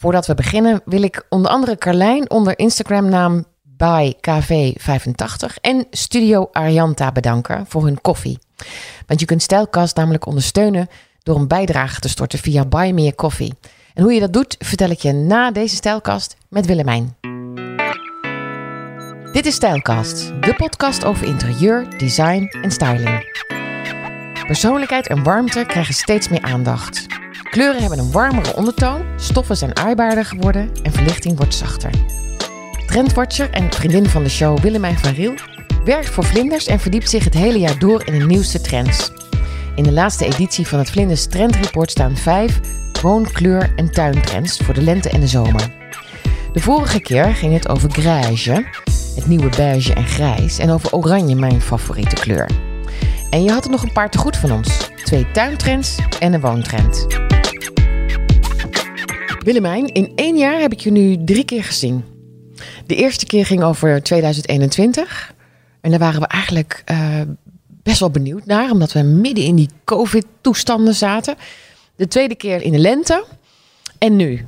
Voordat we beginnen wil ik onder andere Carlijn onder Instagram-naam ByKV85 en Studio Arianta bedanken voor hun koffie. Want je kunt Stijlkast namelijk ondersteunen door een bijdrage te storten via Buy Me a Coffee. En hoe je dat doet, vertel ik je na deze Stijlkast met Willemijn. Dit is Stijlkast, de podcast over interieur, design en styling. Persoonlijkheid en warmte krijgen steeds meer aandacht. Kleuren hebben een warmere ondertoon, stoffen zijn aaibaarder geworden en verlichting wordt zachter. Trendwatcher en vriendin van de show Willemijn van Riel werkt voor Vlinders en verdiept zich het hele jaar door in de nieuwste trends. In de laatste editie van het Vlinders Trendreport staan vijf woon-, kleur- en tuintrends voor de lente en de zomer. De vorige keer ging het over grijze, het nieuwe beige en grijs, en over oranje, mijn favoriete kleur. En je had er nog een paar te goed van ons. Twee tuintrends en een woontrend. Willemijn, in één jaar heb ik je nu drie keer gezien. De eerste keer ging over 2021. En daar waren we eigenlijk uh, best wel benieuwd naar, omdat we midden in die COVID-toestanden zaten. De tweede keer in de lente. En nu.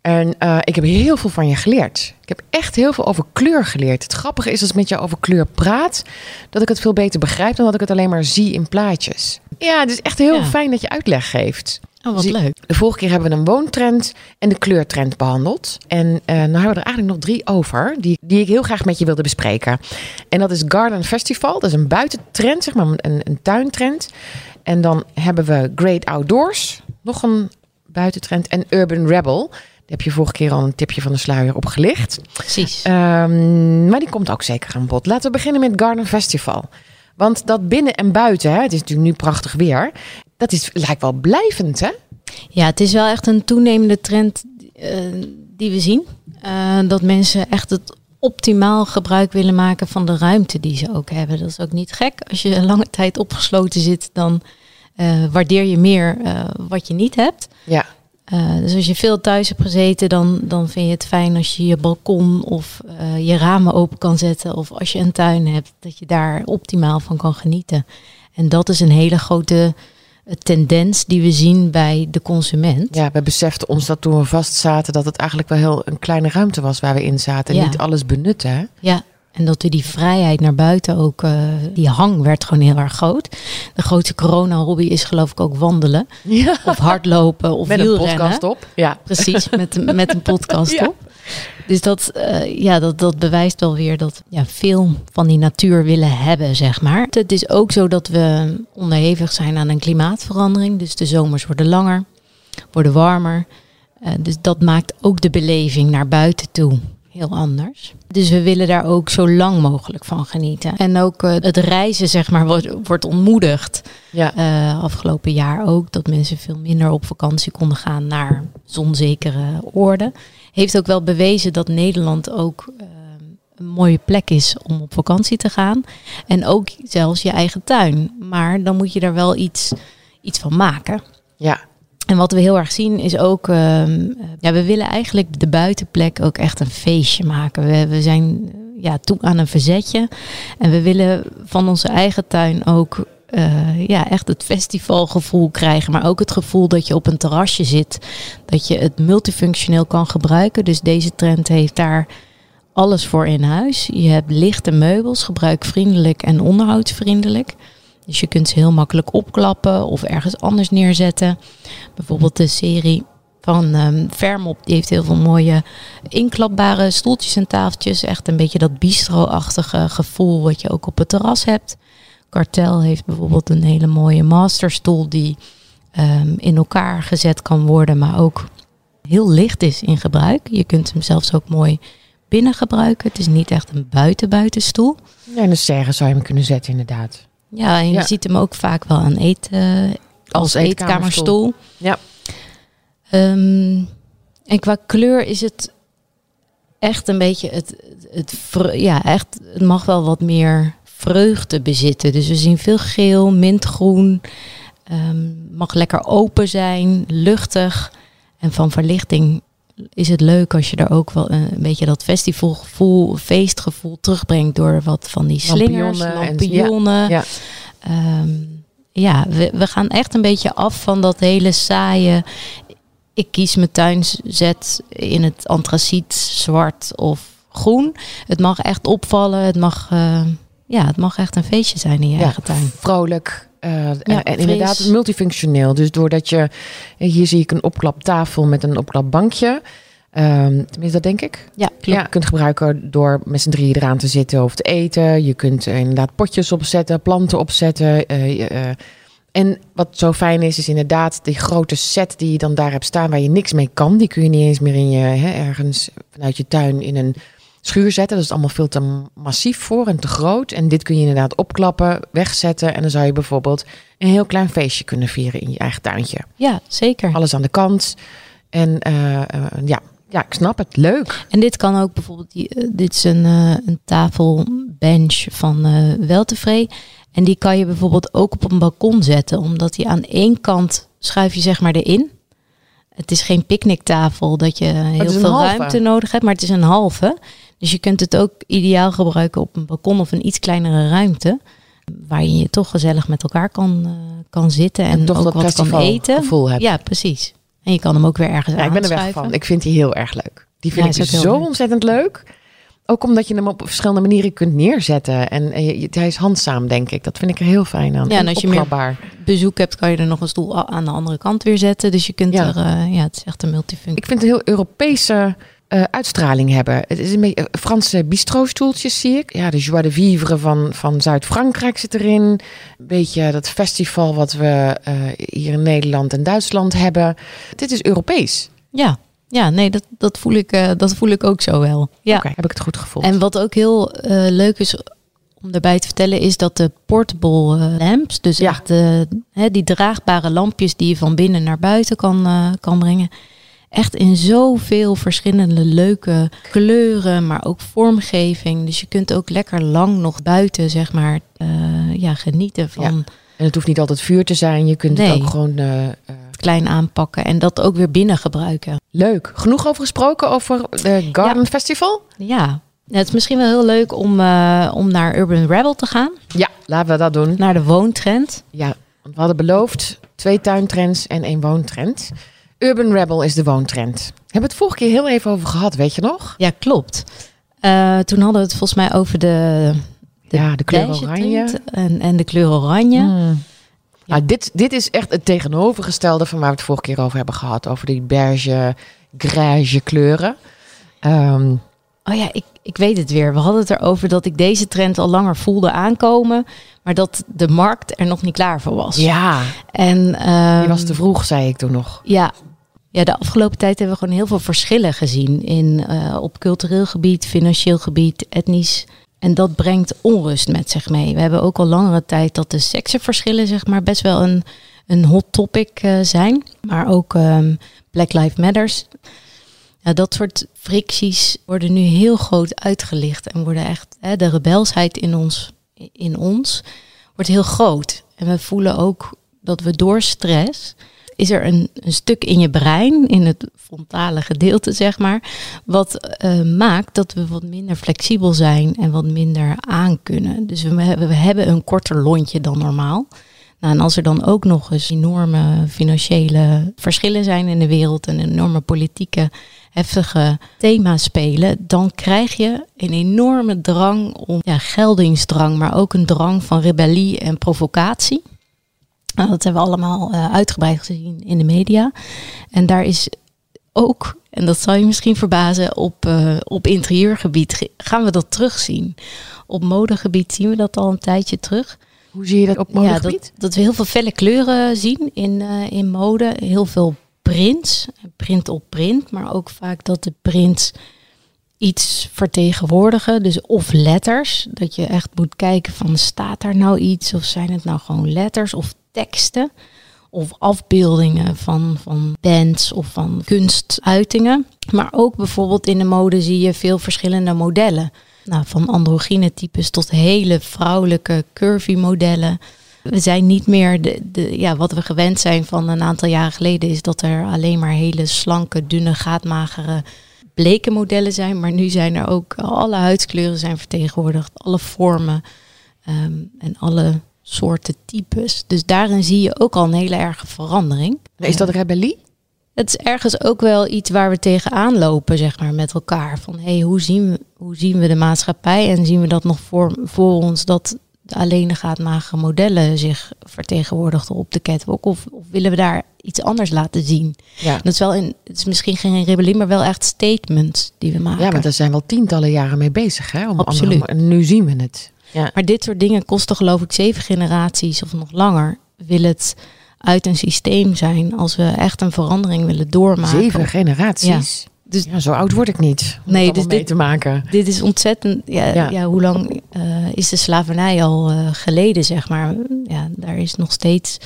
En uh, ik heb heel veel van je geleerd. Ik heb echt heel veel over kleur geleerd. Het grappige is als ik met jou over kleur praat, dat ik het veel beter begrijp dan dat ik het alleen maar zie in plaatjes. Ja, het is echt heel Ja. fijn dat je uitleg geeft. Oh, wat Dus leuk. De vorige keer hebben we een woontrend en de kleurtrend behandeld. En eh nou hebben we er eigenlijk nog drie over, die, die ik heel graag met je wilde bespreken. En dat is Garden Festival, dat is een buitentrend, zeg maar, een, een tuintrend. En dan hebben we Great Outdoors, nog een buitentrend. En Urban Rebel, daar heb je vorige keer al een tipje van de sluier op gelicht. Precies. Ehm, maar die komt ook zeker aan bod. Laten we beginnen met Garden Festival. Want dat binnen en buiten, hè, het is natuurlijk nu prachtig weer, dat is, lijkt wel blijvend, hè? Ja, het is wel echt een toenemende trend eh, die we zien. Eh, dat mensen echt het optimaal gebruik willen maken van de ruimte die ze ook hebben. Dat is ook niet gek. Als je een lange tijd opgesloten zit, dan eh, waardeer je meer wat je niet hebt. Ja. Eh, dus als je veel thuis hebt gezeten, dan, dan vind je het fijn als je je balkon of eh, je ramen open kan zetten. Of als je een tuin hebt, dat je daar optimaal van kan genieten. En dat is een hele grote eh, tendens die we zien bij de consument. Ja, we beseften ons dat toen we vast zaten, dat het eigenlijk wel heel een kleine ruimte was waar we in zaten. En Ja. niet alles benutten, hè? Ja, en dat we die vrijheid naar buiten ook, eh, die hang werd gewoon heel erg groot. De grootste corona-hobby is geloof ik ook wandelen. Ja. Of hardlopen of Met een podcast op. Ja. Precies, met, met een podcast Ja. op. Dus dat, eh, ja, dat, dat bewijst wel weer dat ja, veel van die natuur willen hebben, zeg maar. Het is ook zo dat we onderhevig zijn aan een klimaatverandering. Dus de zomers worden langer, worden warmer. Eh, dus dat maakt ook de beleving naar buiten toe heel anders. Dus we willen daar ook zo lang mogelijk van genieten. En ook eh, het reizen, zeg maar, wordt, wordt ontmoedigd. Ja. Eh, afgelopen jaar ook. Dat mensen veel minder op vakantie konden gaan naar zonzekere oorden. Heeft ook wel bewezen dat Nederland ook eh, een mooie plek is om op vakantie te gaan. En ook zelfs je eigen tuin. Maar dan moet je daar wel iets, iets van maken. ja. En wat we heel erg zien is ook, ehm, ja, we willen eigenlijk de buitenplek ook echt een feestje maken. We, we zijn ja, toe aan een verzetje. En we willen van onze eigen tuin ook eh, ja, echt het festivalgevoel krijgen. Maar ook het gevoel dat je op een terrasje zit. Dat je het multifunctioneel kan gebruiken. Dus deze trend heeft daar alles voor in huis. Je hebt lichte meubels, gebruikvriendelijk en onderhoudsvriendelijk. Dus je kunt ze heel makkelijk opklappen of ergens anders neerzetten. Bijvoorbeeld de serie van ehm Vermop, die heeft heel veel mooie inklapbare stoeltjes en tafeltjes. Echt een beetje dat bistro-achtige gevoel wat je ook op het terras hebt. Kartel heeft bijvoorbeeld een hele mooie masterstoel die ehm, in elkaar gezet kan worden, maar ook heel licht is in gebruik. Je kunt hem zelfs ook mooi binnen gebruiken. Het is niet echt een buiten-buitenstoel. ja, in de serre zou je hem kunnen zetten, inderdaad. Ja, en je Ja. ziet hem ook vaak wel aan eten, als, Als eetkamerstoel. Ja. Ehm, en qua kleur is het echt een beetje het, het, ja, echt, het mag wel wat meer vreugde bezitten. Dus we zien veel geel, mintgroen, ehm, mag lekker open zijn, luchtig. En van verlichting is het leuk als je er ook wel een, een beetje dat festivalgevoel, feestgevoel terugbrengt door wat van die slingers, Lampionnen en- lampionnen. ja. Ehm, ja, we, we gaan echt een beetje af van dat hele saaie ik kies mijn tuinzet in het antraciet, zwart of groen. Het mag echt opvallen. Het mag, eh, ja, het mag echt een feestje zijn in je eigen tuin. Vrolijk. Eh, Ja, en, en inderdaad multifunctioneel. Dus doordat je... Hier zie ik een opklaptafel met een opklapbankje. Ehm tenminste, dat denk ik. Ja, klopt. Ja, je kunt gebruiken door met z'n drieën eraan te zitten of te eten. Je kunt eh, inderdaad potjes opzetten, planten opzetten. eh, eh, en wat zo fijn is, is inderdaad die grote set die je dan daar hebt staan... waar je niks mee kan. Die kun je niet eens meer in je, hè, ergens vanuit je tuin in een schuur zetten. Dat is allemaal veel te massief voor en te groot. En dit kun je inderdaad opklappen, wegzetten. En dan zou je bijvoorbeeld een heel klein feestje kunnen vieren in je eigen tuintje. Ja, zeker. Alles aan de kant. En eh, eh, ja, ja, ik snap het. Leuk. En dit kan ook bijvoorbeeld, die, eh, dit is een, een tafelbench van eh Weltevree. En die kan je bijvoorbeeld ook op een balkon zetten, omdat die aan één kant schuif je zeg maar erin. Het is geen picknicktafel dat je heel is een veel halve. ruimte nodig hebt, maar het is een halve. Dus je kunt het ook ideaal gebruiken op een balkon of een iets kleinere ruimte. Waar je je toch gezellig met elkaar kan, eh, kan zitten en, toch ook dat wat kan eten. gevoel hebt. Ja, precies. En je kan hem ook weer ergens Ja, ik ben er weg van. Ik vind die heel erg leuk. Die vind Ja, ik heel zo leuk. ontzettend leuk. Ook omdat je hem op verschillende manieren kunt neerzetten. En eh, je- hij is handzaam, denk ik. Dat vind ik er heel fijn aan. Ja, en als je meer- bezoek hebt, kan je er nog een stoel aan de andere kant weer zetten. Dus je kunt Ja. er, eh, ja, het is echt een multifunctie. Ik vind het een heel Europese eh, uitstraling hebben. Het is een beetje eh, Franse bistro-stoeltjes, zie ik. Ja, de joie de vivre van, van Zuid-Frankrijk zit erin. Een beetje dat festival wat we eh, hier in Nederland en Duitsland hebben. Dit is Europees. Ja, ja nee, dat, dat, voel ik, dat voel ik ook zo wel. Ja. Heb ik het goed gevoeld. En wat ook heel leuk is om daarbij te vertellen, is dat de portable lamps, dus Ja. echt de, hè, die draagbare lampjes die je van binnen naar buiten kan, kan brengen, echt in zoveel verschillende leuke kleuren, maar ook vormgeving. Dus je kunt ook lekker lang nog buiten, zeg maar, eh, ja, genieten van En het hoeft niet altijd vuur te zijn. Je kunt Nee. het ook gewoon... eh, eh, klein aanpakken en dat ook weer binnen gebruiken. leuk. Genoeg over gesproken over de Garden Festival? Ja, het is misschien wel heel leuk om, om naar Urban Rebel te gaan, Ja, laten we dat doen. naar de woontrend. Ja, want we hadden beloofd twee tuintrends en één woontrend. Urban Rebel is de woontrend. We hebben het vorige keer heel even over gehad, weet je nog? Ja, klopt. Eh, toen hadden we het volgens mij over de, de ja, de kleur oranje. en, en de kleur oranje. Mm. Nou, dit, dit is echt het tegenovergestelde van waar we het vorige keer over hebben gehad. Over die beige, grijze kleuren. Ehm, Oh ja, ik, ik weet het weer. We hadden het erover dat ik deze trend al langer voelde aankomen, maar dat de markt er nog niet klaar voor was. ja, En ehm, die was te vroeg, zei ik toen nog. Ja. ja, de afgelopen tijd hebben we gewoon heel veel verschillen gezien in, eh, op cultureel gebied, financieel gebied, etnisch. En dat brengt onrust met zich mee. We hebben ook al langere tijd dat de seksenverschillen zeg maar, best wel een, een hot topic eh, zijn. Maar ook ehm, Black Lives Matters. Ja, dat soort fricties worden nu heel groot uitgelicht. En worden echt, hè, de rebelsheid in ons, in ons wordt heel groot. En we voelen ook dat we door stress is er een, een stuk in je brein, in het frontale gedeelte, zeg maar, wat eh, maakt dat we wat minder flexibel zijn en wat minder aankunnen. Dus we, we hebben een korter lontje dan normaal. En als er dan ook nog eens enorme financiële verschillen zijn in de wereld en enorme politieke heftige thema's spelen, dan krijg je een enorme drang om ja, geldingsdrang, maar ook een drang van rebellie en provocatie. Nou, dat hebben we allemaal eh, uitgebreid gezien in de media. En daar is ook, en dat zal je misschien verbazen, op, eh, op interieurgebied ge- gaan we dat terugzien. Op modegebied zien we dat al een tijdje terug. Hoe zie je dat op Ja, modegebied? dat, dat we heel veel felle kleuren zien in, eh, in mode. Heel veel prints, print op print. Maar ook vaak dat de prints iets vertegenwoordigen. Dus of letters. Dat je echt moet kijken van staat daar nou iets? Of zijn het nou gewoon letters of teksten? Of afbeeldingen van, van bands of van kunstuitingen. Maar ook bijvoorbeeld in de mode zie je veel verschillende modellen. Nou, van androgyne types tot hele vrouwelijke curvy modellen. We zijn niet meer de, de, ja, wat we gewend zijn van een aantal jaren geleden, is dat er alleen maar hele slanke, dunne, gaatmagere, bleke modellen zijn. Maar nu zijn er ook alle huidskleuren zijn vertegenwoordigd, alle vormen ehm, en alle soorten types. Dus daarin zie je ook al een hele erge verandering. Is dat rebellie? Het is ergens ook wel iets waar we tegenaan lopen, zeg maar, met elkaar. Van hey, hoe zien we, hoe zien we de maatschappij en zien we dat nog voor, voor ons dat de alleen magere modellen zich vertegenwoordigden op de catwalk? Of, of, willen we daar iets anders laten zien? Ja. Dat is wel in, het is misschien geen rebellie, maar wel echt statements die we maken. Ja, maar daar zijn wel tientallen jaren mee bezig, hè? Om Absoluut. Andere, en nu zien we het. Ja. Maar dit soort dingen kosten geloof ik zeven generaties of nog langer. Wil het uit een systeem zijn als we echt een verandering willen doormaken. Zeven generaties? Ja. Dus, ja, zo oud word ik niet. Om nee, dus mee dit, te maken. Dit is ontzettend. Ja, ja. ja hoe lang uh, is de slavernij al uh, geleden, zeg maar? Ja, daar is nog steeds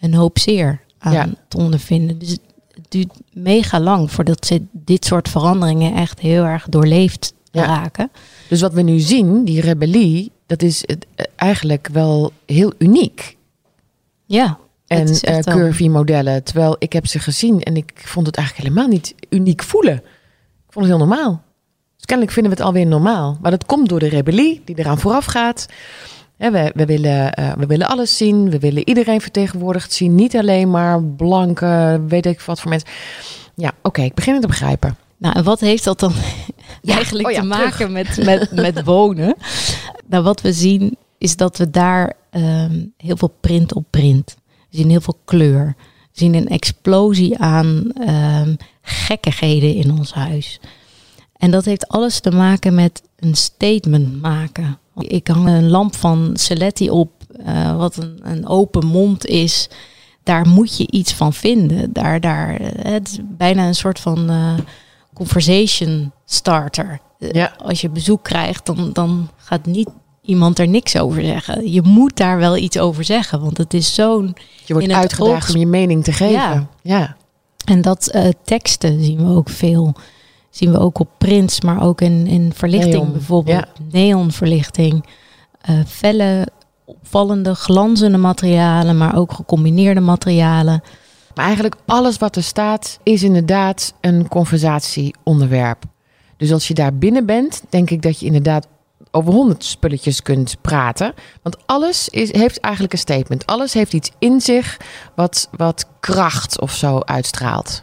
een hoop zeer aan ja. te ondervinden. Dus het duurt mega lang voordat ze dit soort veranderingen echt heel erg doorleefd raken. Dus wat we nu zien, die rebellie, dat is het, eigenlijk wel heel uniek. Ja. En uh, curvy modellen. Terwijl ik heb ze gezien en ik vond het eigenlijk helemaal niet uniek voelen. Ik vond het heel normaal. Dus kennelijk vinden we het alweer normaal. Maar dat komt door de rebellie die eraan vooraf gaat. we, we, willen, uh, we willen alles zien. We willen iedereen vertegenwoordigd zien. Niet alleen maar blanke, weet ik wat voor mensen. Ja, oké, okay, ik begin het te begrijpen. Nou, en wat heeft dat dan ja. eigenlijk oh ja, te maken met, met, met wonen? nou, wat we zien is dat we daar um, heel veel print op print. We zien heel veel kleur. We zien een explosie aan um, gekkigheden in ons huis. En dat heeft alles te maken met een statement maken. Ik hang een lamp van Celetti op, uh, wat een, een, open mond is. Daar moet je iets van vinden. Daar, daar, het is bijna een soort van uh, conversation starter. Ja. Als je bezoek krijgt, dan, dan gaat niet iemand er niks over zeggen. Je moet daar wel iets over zeggen, want het is zo'n. Je wordt uitgedaagd om je mening te geven. Ja. ja. En dat uh, teksten zien we ook veel. Zien we ook op prints, maar ook in, in verlichting Neon. bijvoorbeeld. Ja. Neonverlichting. Uh, felle, opvallende, glanzende materialen, maar ook gecombineerde materialen. Maar eigenlijk alles wat er staat is inderdaad een conversatieonderwerp. Dus als je daar binnen bent, denk ik dat je inderdaad over honderd spulletjes kunt praten. Want alles is, heeft eigenlijk een statement. Alles heeft iets in zich wat, wat kracht of zo uitstraalt.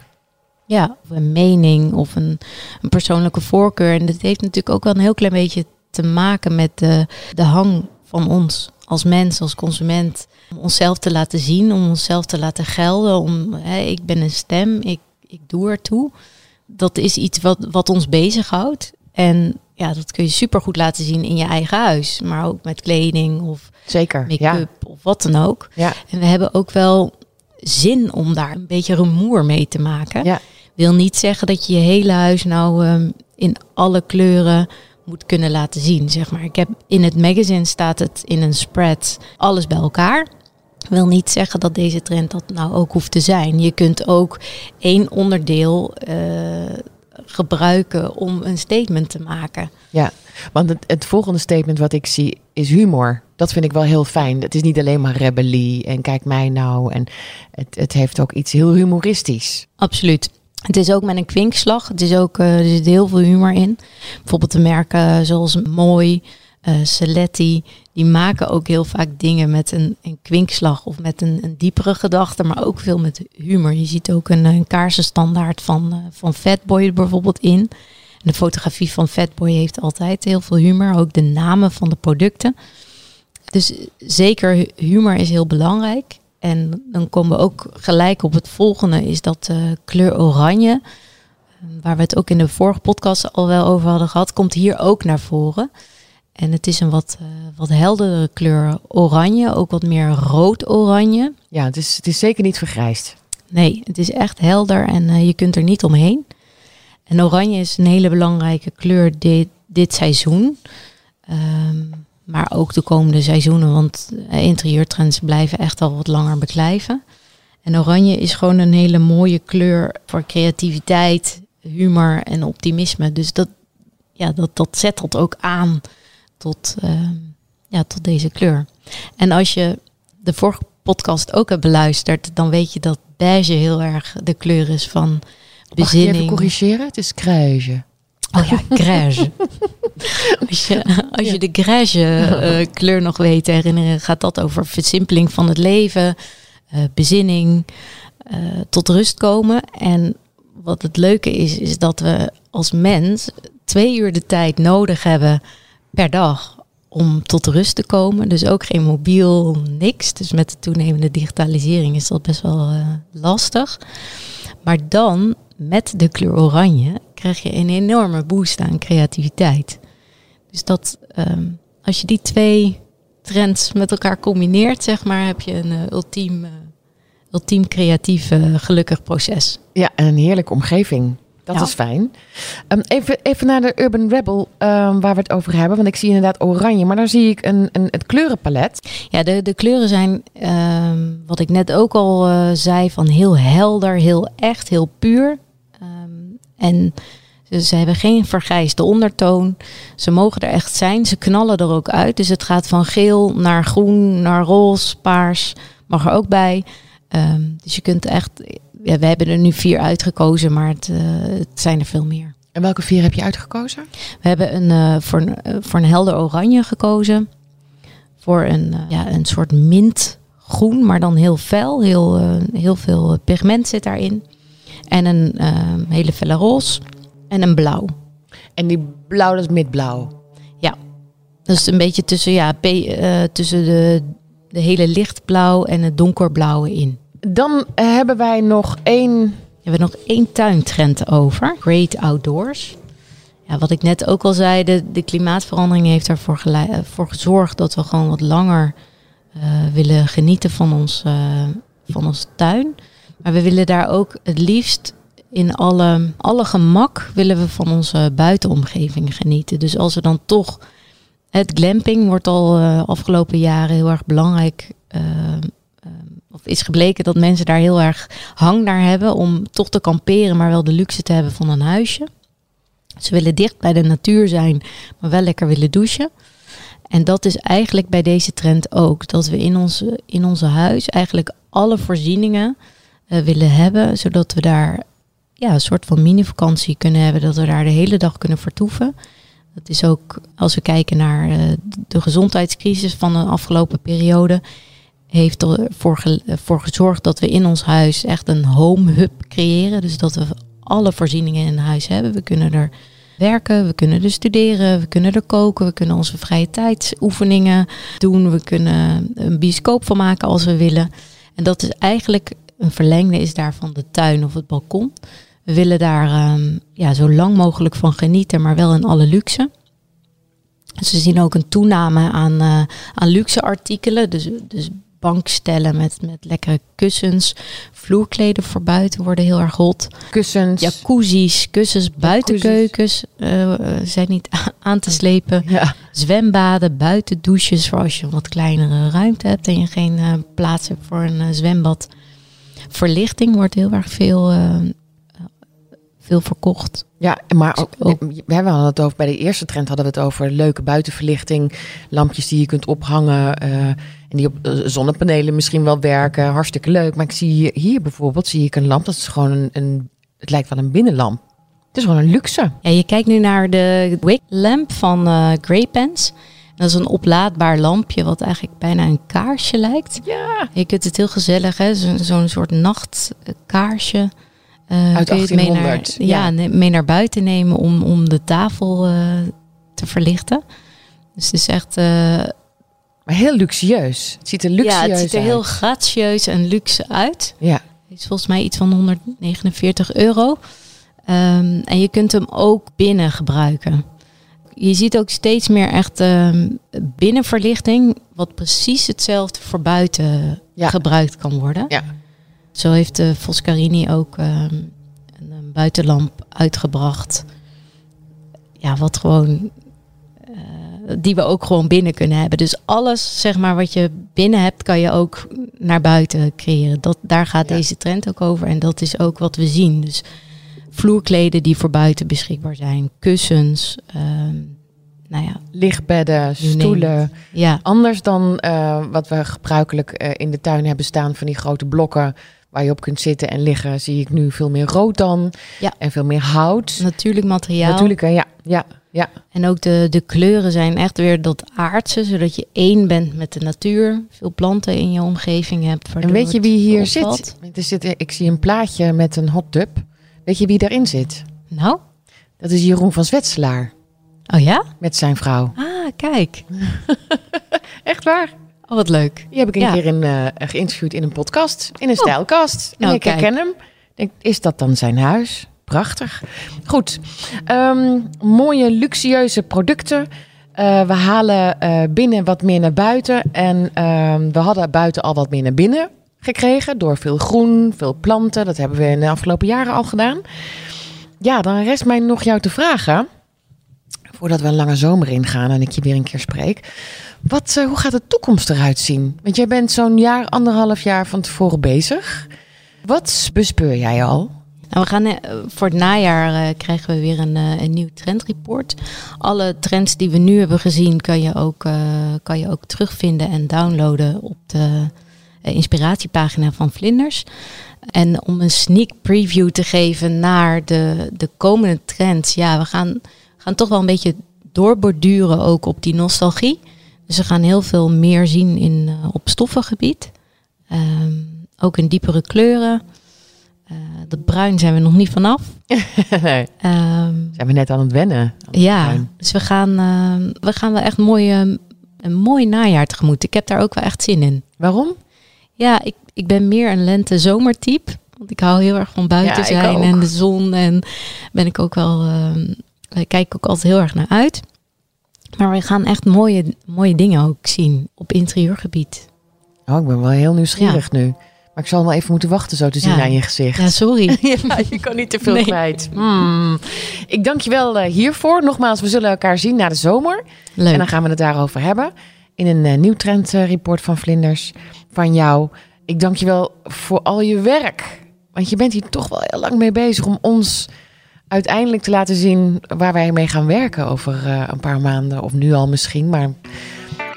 Ja, of een mening of een, een persoonlijke voorkeur. En dat heeft natuurlijk ook wel een heel klein beetje te maken met de, de hang van ons als mens, als consument. Om onszelf te laten zien, om onszelf te laten gelden. Om, hè, ik ben een stem, ik, ik doe ertoe. Dat is iets wat, wat ons bezighoudt. En ja, dat kun je super goed laten zien in je eigen huis. Maar ook met kleding of Zeker, make-up of wat dan ook. Ja. En we hebben ook wel zin om daar een beetje rumoer mee te maken. Ja. Wil niet zeggen dat je je hele huis nou um, in alle kleuren moet kunnen laten zien. Zeg maar. Ik heb in het magazine staat het in een spread alles bij elkaar. Wil niet zeggen dat deze trend dat nou ook hoeft te zijn. Je kunt ook één onderdeel uh, gebruiken om een statement te maken. Ja, want het, het, volgende statement wat ik zie is humor. Dat vind ik wel heel fijn. Het is niet alleen maar rebellie en kijk mij nou. En het, het heeft ook iets heel humoristisch. Absoluut. Het is ook met een kwinkslag. Het is ook, uh, er zit heel veel humor in. Bijvoorbeeld de merken zoals Mooi, uh, Seletti, die maken ook heel vaak dingen met een, een kwinkslag of met een, een, diepere gedachte, maar ook veel met humor. Je ziet ook een, een kaarsenstandaard van, uh, van Fatboy bijvoorbeeld in. De fotografie van Fatboy heeft altijd heel veel humor, ook de namen van de producten. Dus zeker humor is heel belangrijk. En dan komen we ook gelijk op het volgende, is dat uh, kleur oranje, waar we het ook in de vorige podcast al wel over hadden gehad, komt hier ook naar voren. En het is een wat, uh, wat heldere kleur oranje, ook wat meer rood-oranje. Ja, het is, het is zeker niet vergrijsd. Nee, het is echt helder en uh, je kunt er niet omheen. En oranje is een hele belangrijke kleur dit, dit seizoen. Um, maar ook de komende seizoenen, want uh, interieurtrends blijven echt al wat langer beklijven. En oranje is gewoon een hele mooie kleur voor creativiteit, humor en optimisme. Dus dat, ja, dat, dat zettelt ook aan tot, uh, ja, tot deze kleur. En als je de vorige podcast ook hebt beluisterd, dan weet je dat beige heel erg de kleur is van bezinning. Mag ik even corrigeren? Het is kruisje. Oh ja, grage. als je, als je de grage uh, kleur nog weet te herinneren, gaat dat over versimpeling van het leven, uh, bezinning, eh, tot rust komen. En wat het leuke is, is dat we als mens twee uur de tijd nodig hebben per dag om tot rust te komen. Dus ook geen mobiel, niks. Dus met de toenemende digitalisering is dat best wel uh, lastig. Maar dan met de kleur oranje krijg je een enorme boost aan creativiteit. Dus dat um, als je die twee trends met elkaar combineert, zeg maar, heb je een uh, ultiem, uh, ultiem creatief gelukkig proces. Ja, en een heerlijke omgeving. Dat ja. is fijn. Um, even, even naar de Urban Rebel, um, waar we het over hebben. Want ik zie inderdaad oranje, maar daar zie ik een, een, het kleurenpalet. Ja, de, de kleuren zijn, um, wat ik net ook al uh, zei, van heel helder, heel echt, heel puur. en ze hebben geen vergrijsde ondertoon. Ze mogen er echt zijn. Ze knallen er ook uit. Dus het gaat van geel naar groen, naar roze, paars. Mag er ook bij. Um, dus je kunt echt. Ja, we hebben er nu vier uitgekozen, maar het, uh, het zijn er veel meer. En welke vier heb je uitgekozen? We hebben een, uh, voor, een, uh, voor een helder oranje gekozen. Voor een, ja, een soort mintgroen, maar dan heel fel. Heel, heel veel pigment zit daarin. En een hele felle roze en een blauw. En die blauw, dat is midblauw? Ja. Dat is een beetje tussen, ja, uh, tussen de, de hele lichtblauw en het donkerblauwe in. Dan hebben wij nog één... We hebben nog één tuintrend over. Great Outdoors. Ja, wat ik net ook al zei, de, de klimaatverandering heeft ervoor geleid, voor gezorgd dat we gewoon wat langer uh, willen genieten van ons, uh, van ons tuin. Maar we willen daar ook het liefst in alle, alle gemak willen we van onze buitenomgeving genieten. Dus als we dan toch. Het glamping wordt al uh, afgelopen jaren heel erg belangrijk. Is gebleken dat mensen daar heel erg hang naar hebben om toch te kamperen, maar wel de luxe te hebben van een huisje. Ze willen dicht bij de natuur zijn, maar wel lekker willen douchen. En dat is eigenlijk bij deze trend ook. Dat we in onze, in onze huis eigenlijk alle voorzieningen willen hebben, zodat we daar ja, een soort van mini-vakantie kunnen hebben. Dat we daar de hele dag kunnen vertoeven. Dat is ook, als we kijken naar uh, de gezondheidscrisis van de afgelopen periode, heeft ervoor voor gezorgd dat we in ons huis echt een home hub creëren. Dus dat we alle voorzieningen in huis hebben. We kunnen er werken, we kunnen er studeren, we kunnen er koken, we kunnen onze vrije tijdsoefeningen doen, we kunnen een bioscoop van maken als we willen. En dat is eigenlijk een verlengde is daarvan de tuin of het balkon. We willen daar um, ja, zo lang mogelijk van genieten, maar wel in alle luxe. Dus we zien ook een toename aan, uh, aan luxe artikelen. Dus, dus bankstellen met, met lekkere kussens. Vloerkleden voor buiten worden heel erg hot. Kussens. Jacuzzi's, kussens, buitenkeukens uh, zijn niet aan te slepen. Ja. Zwembaden, buitendouches voor als je een wat kleinere ruimte hebt en je geen uh, plaats hebt voor een uh, zwembad. Verlichting wordt heel erg veel veel verkocht. Ja, maar ook, ook. we hadden het over bij de eerste trend hadden we het over leuke buitenverlichting, lampjes die je kunt ophangen en die op uh, zonnepanelen misschien wel werken, hartstikke leuk. Maar ik zie hier, hier bijvoorbeeld zie ik een lamp, dat is gewoon een, een het lijkt wel een binnenlamp. Het is gewoon een luxe. Ja, je kijkt nu naar de Wick lamp van uh, Grey Pens. Dat is een oplaadbaar lampje wat eigenlijk bijna een kaarsje lijkt. Ja. Je kunt het heel gezellig, hè? Zo'n zo soort nachtkaarsje. Uh, Uit 1800. Mee naar, ja, ja, mee naar buiten nemen om, om de tafel uh, te verlichten. Dus het is echt... Uh, maar heel luxueus. Het ziet er luxueus uit. Ja, het ziet er uit. heel gracieus en luxe uit. Ja. Het is volgens mij iets van 149 euro. Um, en je kunt hem ook binnen gebruiken. Je ziet ook steeds meer echt um, binnenverlichting, wat precies hetzelfde voor buiten ja. gebruikt kan worden. Ja. Zo heeft de Foscarini ook um, een, een, buitenlamp uitgebracht. Ja, wat gewoon. Die we ook gewoon binnen kunnen hebben. Dus alles, zeg maar, wat je binnen hebt, kan je ook naar buiten creëren. Dat, daar gaat ja. deze trend ook over. En dat is ook wat we zien. Dus vloerkleden die voor buiten beschikbaar zijn, kussens. Um, nou ja, lichtbedden, stoelen. Ja. Anders dan uh, wat we gebruikelijk uh, in de tuin hebben staan van die grote blokken waar je op kunt zitten en liggen, zie ik nu veel meer rood dan. Ja. En veel meer hout. Natuurlijk materiaal. Natuurlijk, ja. ja. Ja. En ook de, de kleuren zijn echt weer dat aardse, zodat je één bent met de natuur. Veel planten in je omgeving hebt. En weet je wie hier zit? Er zit? Ik zie een plaatje met een hot tub. Weet je wie daarin zit? Nou, Dat is Jeroen van Zwetselaar oh ja? met zijn vrouw. Ah, kijk. Echt waar? Oh, wat leuk. Die heb ik een Ja. keer in, eh, geïnterviewd in een podcast, in een Oh. stijlkast. En Nou, ik kijk. herken hem. Denk, is dat dan zijn huis? Prachtig. Goed. Ehm, mooie, luxueuze producten. Eh, we halen eh, binnen wat meer naar buiten. En ehm, we hadden buiten al wat meer naar binnen gekregen. Door veel groen, veel planten. Dat hebben we in de afgelopen jaren al gedaan. Ja, dan rest mij nog jou te vragen. Voordat we een lange zomer ingaan en ik je weer een keer spreek. Wat, eh, hoe gaat de toekomst eruit zien? Want jij bent zo'n jaar, anderhalf jaar van tevoren bezig. Wat bespeur jij al? Nou, we gaan eh, voor het najaar eh, krijgen we weer een, eh, een nieuw trendreport. Alle trends die we nu hebben gezien kan je ook, kan je ook terugvinden en downloaden op de inspiratiepagina van Vlinders. En om een sneak preview te geven naar de, de komende trends. Ja, we gaan, gaan toch wel een beetje doorborduren ook op die nostalgie. Dus we gaan heel veel meer zien in, op stoffengebied. Ehm, ook in diepere kleuren. Eh, dat bruin zijn we nog niet vanaf. nee. Ehm, Zijn we net aan het wennen? aan ja, dus we gaan, ehm, we gaan wel echt mooi, ehm, een mooi najaar tegemoet. Ik heb daar ook wel echt zin in. Waarom? Ja, ik, ik ben meer een lente-zomertype. Want ik hou heel erg van buiten Ja, zijn en de zon. En ben ik ook wel, ehm, ik kijk ook altijd heel erg naar uit. Maar we gaan echt mooie, mooie dingen ook zien op interieurgebied. Oh, ik ben wel heel nieuwsgierig nu. Maar ik zal wel even moeten wachten zo te zien Ja. aan je gezicht. Ja, sorry. Ja, je kan niet te veel Nee. kwijt. Hmm. Ik dank je wel eh, hiervoor. Nogmaals, we zullen elkaar zien na de zomer. Leuk. En dan gaan we het daarover hebben. In een eh, nieuw trendreport van Vlinders van jou. Ik dank je wel voor al je werk. Want je bent hier toch wel heel lang mee bezig om ons uiteindelijk te laten zien waar wij mee gaan werken over eh, een paar maanden. Of nu al misschien. Maar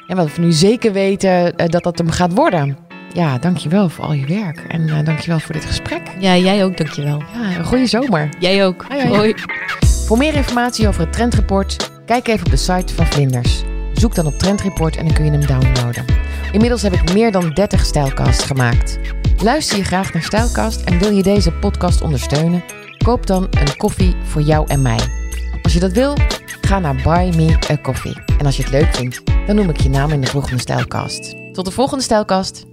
ja, wat we nu zeker weten dat dat hem gaat worden. Ja, dank je wel voor al je werk. En eh dank je wel voor dit gesprek. Ja, jij ook, dankjewel. Ja, een goede zomer. Jij ook. Hoi, hoi. Hoi. Voor meer informatie over het Trendreport, kijk even op de site van Vlinders. Zoek dan op Trendreport en dan kun je hem downloaden. Inmiddels heb ik meer dan 30 stijlcasts gemaakt. Luister je graag naar Stijlcast en wil je deze podcast ondersteunen? Koop dan een koffie voor jou en mij. Als je dat wil, ga naar Buy Me a Coffee. En als je het leuk vindt, dan noem ik je naam in de volgende Stijlcast. Tot de volgende Stijlcast.